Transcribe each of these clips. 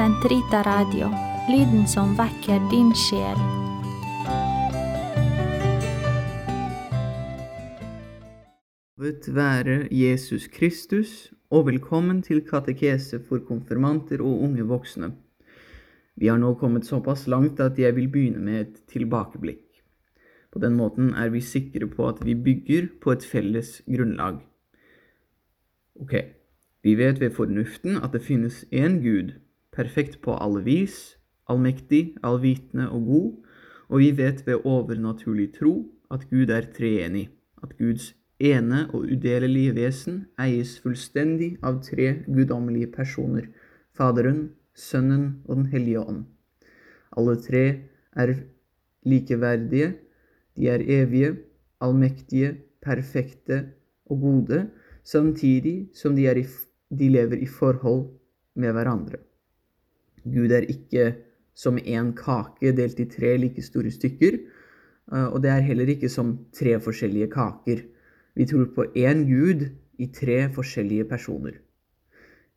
Sentrita Radio, lyden som vekker din sjel. Lovet være Jesus Kristus, og velkommen til katekese for konfirmanter og unge voksne. Vi har nå kommet såpass langt at jeg vil begynne med et tilbakeblikk. På den måten er vi sikre på at vi bygger på et felles grunnlag. Ok, vi vet ved fornuften at det finnes én Gud, perfekt på alle vis, allmektig, allvitende og god, og vi vet ved overnaturlig tro at Gud er treenig, at Guds ene og udelelige vesen eies fullstendig av tre guddommelige personer, Faderen, Sønnen og Den hellige ånd. Alle tre er likeverdige, de er evige, allmektige, perfekte og gode, samtidig som de, i, de lever i forhold med hverandre. Gud er ikke som en kake delt i tre like store stykker, og det er heller ikke som tre forskjellige kaker. Vi tror på én Gud i tre forskjellige personer.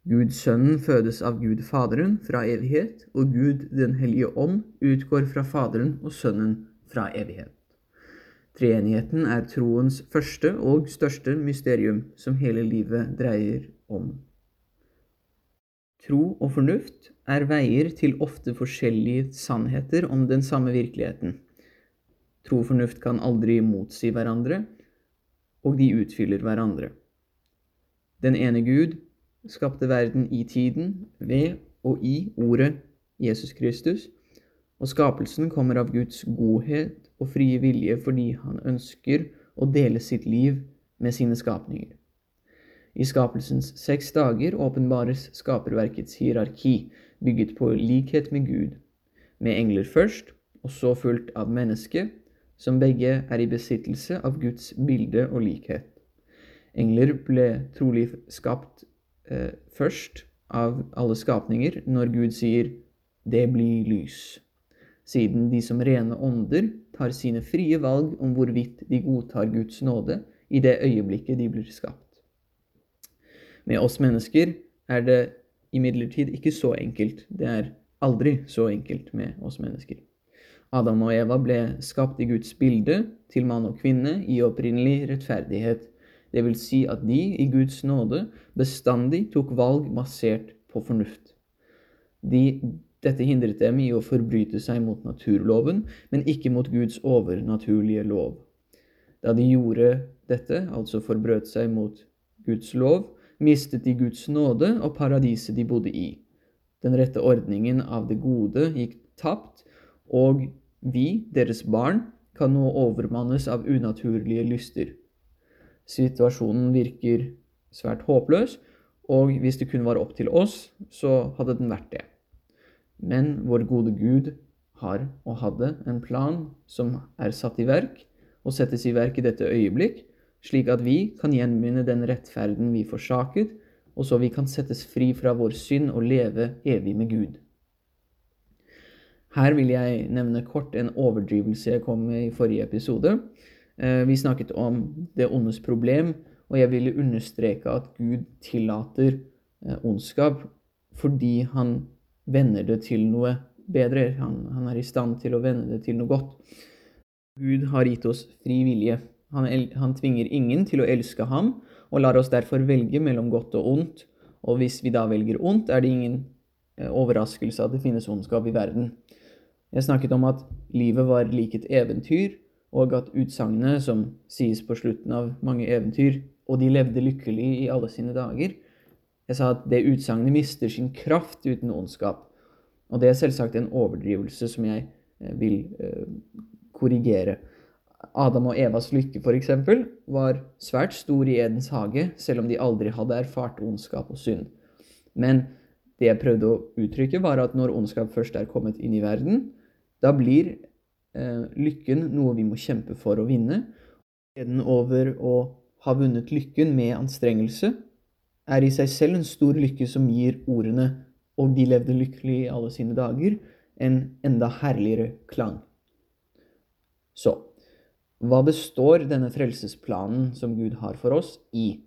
Gud Sønnen fødes av Gud Faderen fra evighet, og Gud Den hellige ånd utgår fra Faderen og Sønnen fra evighet. Treenigheten er troens første og største mysterium, som hele livet dreier om. Tro og fornuft er veier til ofte forskjellige sannheter om den samme virkeligheten. Tro og fornuft kan aldri motsi hverandre, og de utfyller hverandre. Den ene Gud skapte verden i tiden, ved og i ordet Jesus Kristus, og skapelsen kommer av Guds godhet og frie vilje fordi han ønsker å dele sitt liv med sine skapninger. I skapelsens seks dager åpenbares skaperverkets hierarki, bygget på likhet med Gud, med engler først, og så fulgt av mennesket, som begge er i besittelse av Guds bilde og likhet. Engler ble trolig skapt eh, først av alle skapninger når Gud sier 'det blir lys', siden de som rene ånder tar sine frie valg om hvorvidt de godtar Guds nåde i det øyeblikket de blir skapt. Med oss mennesker er det imidlertid ikke så enkelt. Det er aldri så enkelt med oss mennesker. Adam og Eva ble skapt i Guds bilde, til mann og kvinne, i opprinnelig rettferdighet. Det vil si at de, i Guds nåde, bestandig tok valg basert på fornuft. De, dette hindret dem i å forbryte seg mot naturloven, men ikke mot Guds overnaturlige lov. Da de gjorde dette, altså forbrøt seg mot Guds lov, mistet de Guds nåde og paradiset de bodde i. Den rette ordningen av det gode gikk tapt, og vi, deres barn, kan nå overmannes av unaturlige lyster. Situasjonen virker svært håpløs, og hvis det kun var opp til oss, så hadde den vært det. Men vår gode Gud har og hadde en plan som er satt i verk, og settes i verk i dette øyeblikk, slik at vi kan gjenvinne den rettferden vi forsaket, og så vi kan settes fri fra vår synd og leve evig med Gud. Her vil jeg nevne kort en overdrivelse jeg kom med i forrige episode. Vi snakket om det ondes problem, og jeg ville understreke at Gud tillater ondskap fordi han vender det til noe bedre. Han, han, er i stand til å vende det til noe godt. Gud har gitt oss fri vilje. Han, han tvinger ingen til å elske ham, og lar oss derfor velge mellom godt og ondt. Og hvis vi da velger ondt, er det ingen overraskelse at det finnes ondskap i verden. Jeg snakket om at livet var lik et eventyr, og at utsagnet som sies på slutten av mange eventyr, og de levde lykkelig i alle sine dager, jeg sa at det utsagnet mister sin kraft uten ondskap. Og det er selvsagt en overdrivelse som jeg vil korrigere. Adam og Evas lykke, f.eks., var svært stor i Edens hage, selv om de aldri hadde erfart ondskap og synd. Men det jeg prøvde å uttrykke, var at når ondskap først er kommet inn i verden, da blir eh, lykken noe vi må kjempe for å vinne. Gleden over å ha vunnet lykken med anstrengelse er i seg selv en stor lykke som gir ordene 'og de levde lykkelig i alle sine dager' en enda herligere klang. Så hva består denne frelsesplanen som Gud har for oss, i?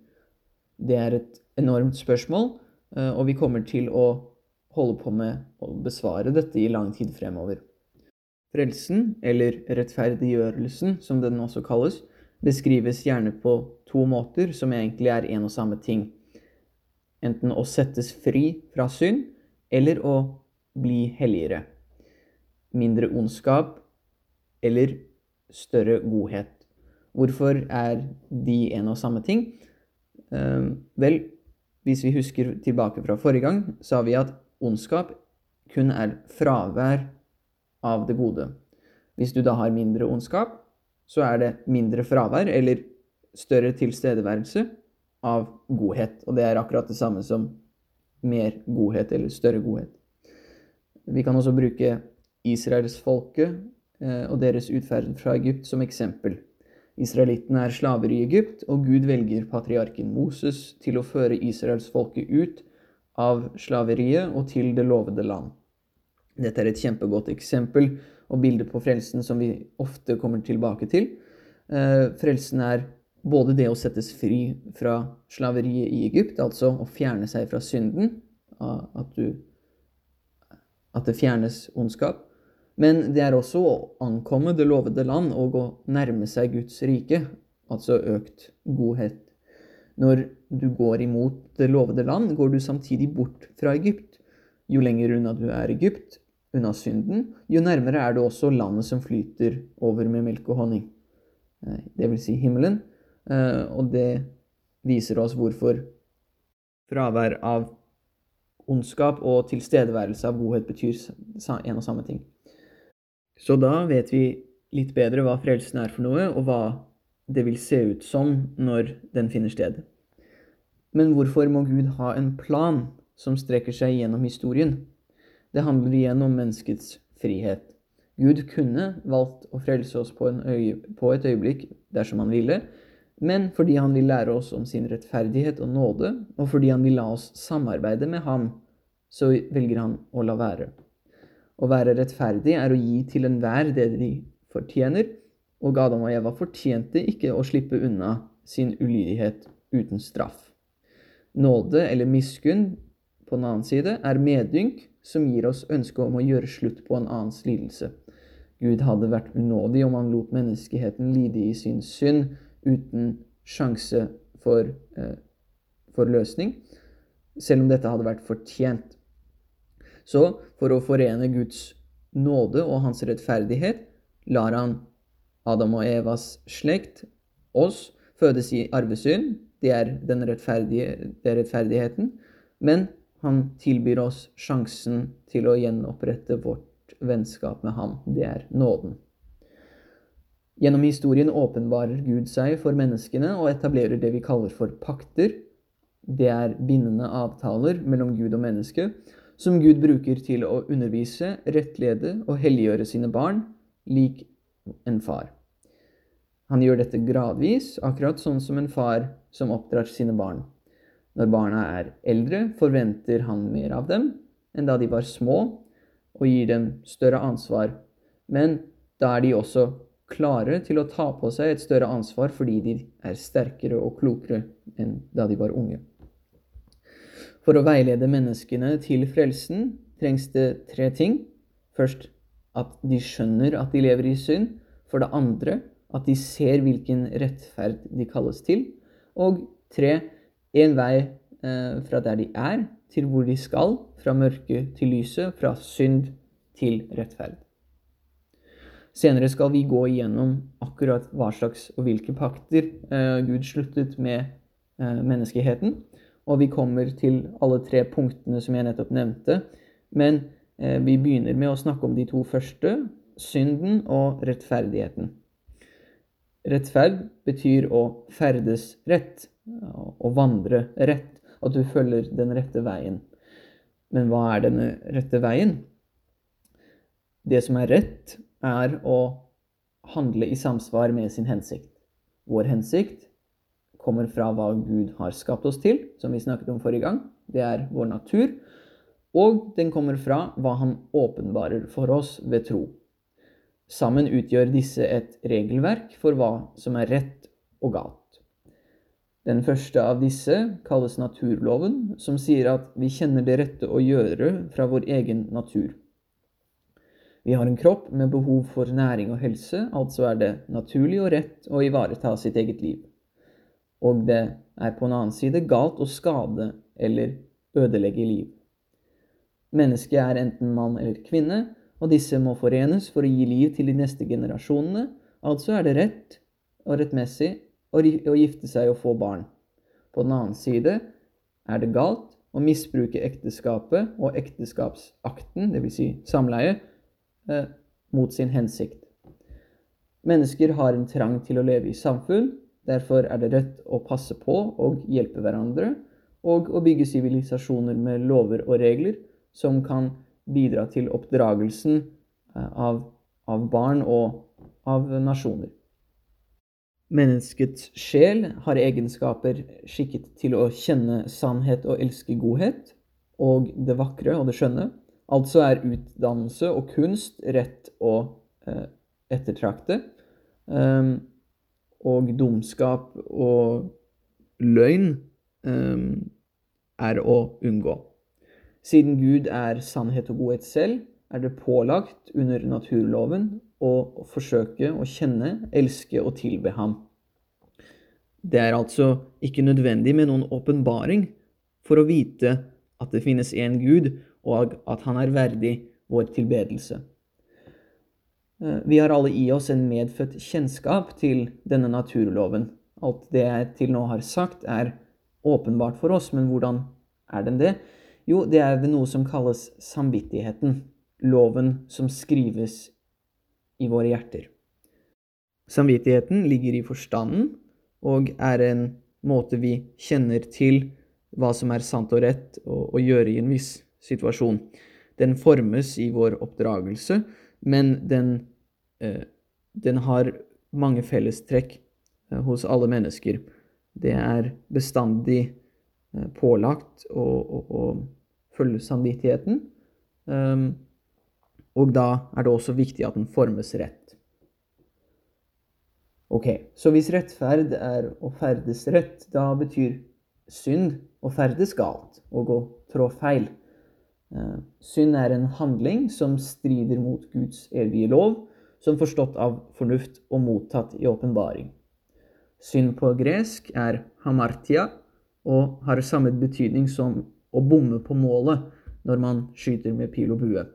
Det er et enormt spørsmål, og vi kommer til å holde på med å besvare dette i lang tid fremover. Frelsen, eller rettferdiggjørelsen som den også kalles, beskrives gjerne på to måter som egentlig er en og samme ting. Enten å settes fri fra synd, eller å bli helligere. Mindre ondskap eller større godhet. Hvorfor er de en og samme ting? Uh, vel, hvis vi husker tilbake fra forrige gang, sa vi at ondskap kun er fravær av det gode. Hvis du da har mindre ondskap, så er det mindre fravær eller større tilstedeværelse av godhet. Og det er akkurat det samme som mer godhet eller større godhet. Vi kan også bruke israelsfolket og deres utferd fra Egypt som eksempel. Israelittene er slaver i Egypt, og Gud velger patriarken Moses til å føre israelsfolket ut av slaveriet og til det lovede land. Dette er et kjempegodt eksempel og bilde på frelsen som vi ofte kommer tilbake til. Eh, frelsen er både det å settes fri fra slaveriet i Egypt, altså å fjerne seg fra synden, at, du, at det fjernes ondskap. Men det er også å ankomme det lovede land og å nærme seg Guds rike, altså økt godhet. Når du går imot det lovede land, går du samtidig bort fra Egypt. Jo lenger unna du er Egypt, unna synden, jo nærmere er det også landet som flyter over med melk og honning. Eh, det vil si himmelen. Eh, og det viser oss hvorfor fravær av ondskap og tilstedeværelse av godhet betyr en og samme ting. Så da vet vi litt bedre hva frelsen er for noe, og hva det vil se ut som når den finner sted. Men hvorfor må Gud ha en plan som strekker seg gjennom historien? Det handler igjen om menneskets frihet. Gud kunne valgt å frelse oss på, på, et øyeblikk dersom han ville, men fordi han vil lære oss om sin rettferdighet og nåde, og fordi han vil la oss samarbeide med ham, så velger han å la være. Å være rettferdig er å gi til enhver det de fortjener, og Adam og Eva fortjente ikke å slippe unna sin ulydighet uten straff. Nåde eller miskunn på den annen side er medynk som gir oss ønske om å gjøre slutt på en annens lidelse. Gud hadde vært unådig om han lot menneskeheten lide i sin synd uten sjanse for, eh, for løsning, selv om dette hadde vært fortjent. Så for å forene Guds nåde og hans rettferdighet lar han Adam og Evas slekt, oss, fødes i arvesynd. Det er den rettferdige, det er rettferdigheten. Men han tilbyr oss sjansen til å gjenopprette vårt vennskap med ham. Det er nåden. Gjennom historien åpenbarer Gud seg for menneskene og etablerer det vi kaller for pakter. Det er bindende avtaler mellom Gud og menneske, som Gud bruker til å undervise, rettlede og helliggjøre sine barn, lik en far. Han gjør dette gradvis, akkurat sånn som en far som oppdrar sine barn. Når barna er eldre, forventer han mer av dem enn da de var små, og gir dem større ansvar. Men da er de også klare til å ta på seg et større ansvar fordi de er sterkere og klokere enn da de var unge. For å veilede menneskene til frelsen trengs det tre ting. Først at de skjønner at de lever i synd. For det andre at de ser hvilken rettferd de kalles til. Og tre en vei eh, fra der de er, til hvor de skal, fra mørke til lyset, fra synd til rettferd. Senere skal vi gå igjennom akkurat hva slags og hvilke pakter eh, Gud sluttet med eh, menneskeheten. Og vi kommer til alle tre punktene som jeg nettopp nevnte. Men eh, vi begynner med å snakke om de to første, synden og rettferdigheten. Rettferd betyr å ferdes rett å vandre rett, at du følger den rette veien. Men hva er denne rette veien? Det som er rett, er å handle i samsvar med sin hensikt. Vår hensikt kommer fra hva Gud har skapt oss til, som vi snakket om forrige gang. Det er vår natur. Og den kommer fra hva han åpenbarer for oss ved tro. Sammen utgjør disse et regelverk for hva som er rett og galt. Den første av disse kalles naturloven, som sier at vi kjenner det rette å gjøre fra vår egen natur. Vi har en kropp med behov for næring og helse, altså er det naturlig og rett å ivareta sitt eget liv. Og det er på en annen side galt å skade eller ødelegge liv. Mennesket er enten mann eller kvinne, og disse må forenes for å gi liv til de neste generasjonene, altså er det rett og rettmessig å gifte seg og få barn. På den annen side er det galt å misbruke ekteskapet og ekteskapsakten, dvs. Si samleie, eh, mot sin hensikt. Mennesker har en trang til å leve i samfunn. Derfor er det rett å passe på og hjelpe hverandre, og å bygge sivilisasjoner med lover og regler som kan bidra til oppdragelsen eh, av, av barn og av nasjoner. Menneskets sjel har egenskaper skikket til å kjenne sannhet og elske godhet, og det vakre og det skjønne. Altså er utdannelse og kunst rett å eh, ettertrakte. Um, og dumskap og løgn um, er å unngå. Siden Gud er sannhet og godhet selv, er det pålagt under naturloven å forsøke å kjenne, elske og tilbe ham. Det er altså ikke nødvendig med noen åpenbaring for å vite at det finnes én Gud, og at han er verdig vår tilbedelse. Eh, vi har alle i oss en medfødt kjennskap til denne naturloven. Alt det jeg til nå har sagt, er åpenbart for oss, men hvordan er den det? Jo, det er ved noe som kalles samvittigheten loven som skrives i våre hjerter. Samvittigheten ligger i forstanden og er en måte vi kjenner til hva som er sant og rett å, gjøre i en viss situasjon. Den formes i vår oppdragelse, men den, eh, den har mange fellestrekk eh, hos alle mennesker. Det er bestandig eh, pålagt å, å, å følge samvittigheten. Um, og da er det også viktig at den formes rett. Ok, Så hvis rettferd er å ferdes rett, da betyr synd å ferdes galt og å trå feil. Uh, synd er en handling som strider mot Guds evige lov, som forstått av fornuft og mottatt i åpenbaring. Synd på gresk er hamartia og har samme betydning som å bomme på målet når man skyter med pil og bue.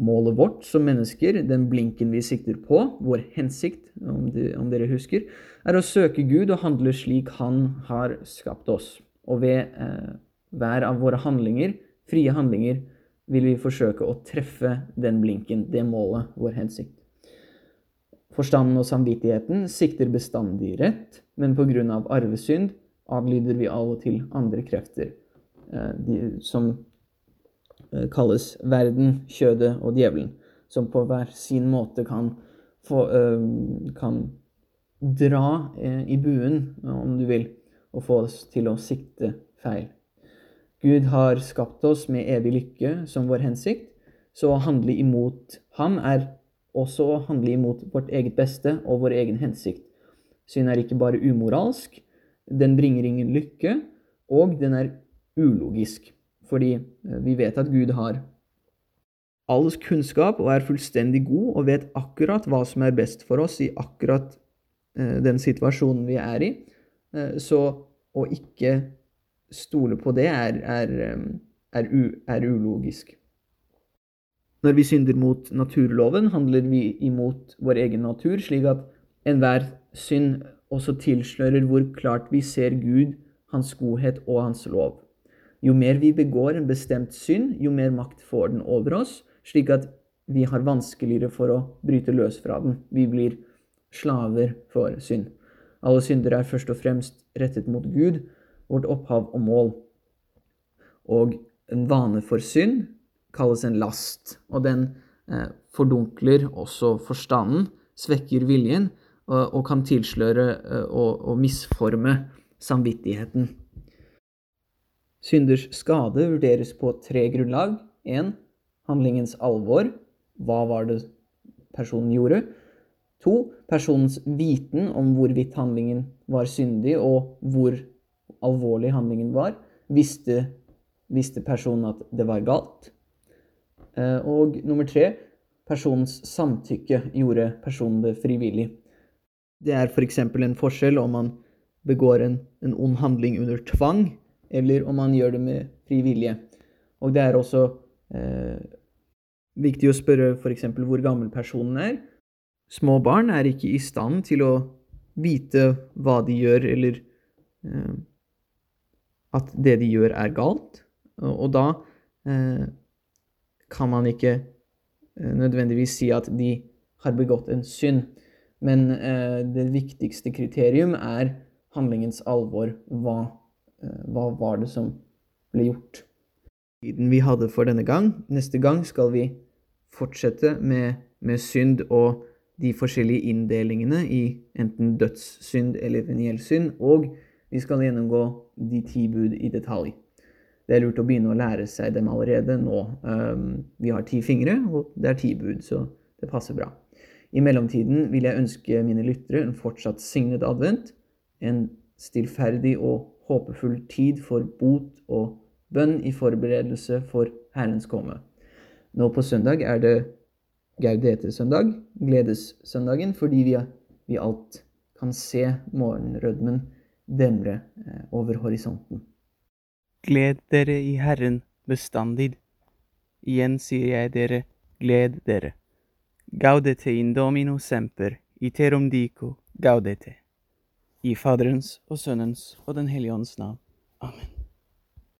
Målet vårt som mennesker, den blinken vi sikter på, vår hensikt, om, de, om, dere husker, er å søke Gud og handle slik Han har skapt oss. Og ved eh, hver av våre handlinger, frie handlinger, vil vi forsøke å treffe den blinken, det målet, vår hensikt. Forstanden og samvittigheten sikter bestandig rett, men pga. arvesynd avlyder vi av og til andre krefter, eh, de, som Eh, kalles verden, kjødet og djevelen, som på hver sin måte kan, få, eh, kan dra i buen, om du vil, og få oss til å sikte feil. Gud har skapt oss med evig lykke som vår hensikt, så å handle imot ham er også å handle imot vårt eget beste og vår egen hensikt. Synd er ikke bare umoralsk, den bringer ingen lykke, og den er ulogisk. Fordi eh, vi vet at Gud har all kunnskap og er fullstendig god og vet akkurat hva som er best for oss i akkurat eh, den situasjonen vi er i. Eh, så å ikke stole på det er, er, er, u, er ulogisk. Når vi synder mot naturloven, handler vi imot vår egen natur, slik at enhver synd også tilslører hvor klart vi ser Gud, Hans godhet og Hans lov. Jo mer vi begår en bestemt synd, jo mer makt får den over oss, slik at vi har vanskeligere for å bryte løs fra den. Vi blir slaver for synd. Alle synder er først og fremst rettet mot Gud, vårt opphav og mål. Og en vane for synd kalles en last, og den eh, fordunkler også forstanden, svekker viljen og, og kan tilsløre eh, og, og misforme samvittigheten. Synders skade vurderes på tre grunnlag. 1. Handlingens alvor. Hva var det personen gjorde? To, personens viten om hvorvidt handlingen var syndig, og hvor alvorlig handlingen var. Visste, visste personen at det var galt? Eh, og nummer tre, personens samtykke gjorde personen det frivillig. Det er f.eks. For en forskjell om man begår en, en ond handling under tvang, eller om man gjør det med fri vilje. Og det er også eh, viktig å spørre f.eks. hvor gammel personen er. Små barn er ikke i stand til å vite hva de gjør, eller eh, at det de gjør, er galt. Og, da eh, kan man ikke eh, nødvendigvis si at de har begått en synd. Men eh, det viktigste kriterium er handlingens alvor. Hva, eh, hva var det som ble gjort? Tiden vi hadde for denne gang. Neste gang skal vi fortsette med, med synd og de forskjellige inndelingene i enten dødssynd eller veniell synd, og vi skal gjennomgå de ti bud i detalj. Det er lurt å begynne å lære seg dem allerede nå. Um, vi har ti fingre, og det er ti bud, så det passer bra. I mellomtiden vil jeg ønske mine lyttere en fortsatt signet advent, en stillferdig og håpefull tid for bot og bønn i forberedelse for Herrens komme. Nå på søndag er det Gaudete-søndag, gledessøndagen, fordi vi, vi alt kan se morgenrødmen demre eh, over horisonten. Gled dere i Herren bestandig. Igjen sier jeg dere, gled dere. Gaudete in domino semper, iterum dico gaudete. I Faderens og Sønnens og Den hellige ånds navn. Amen.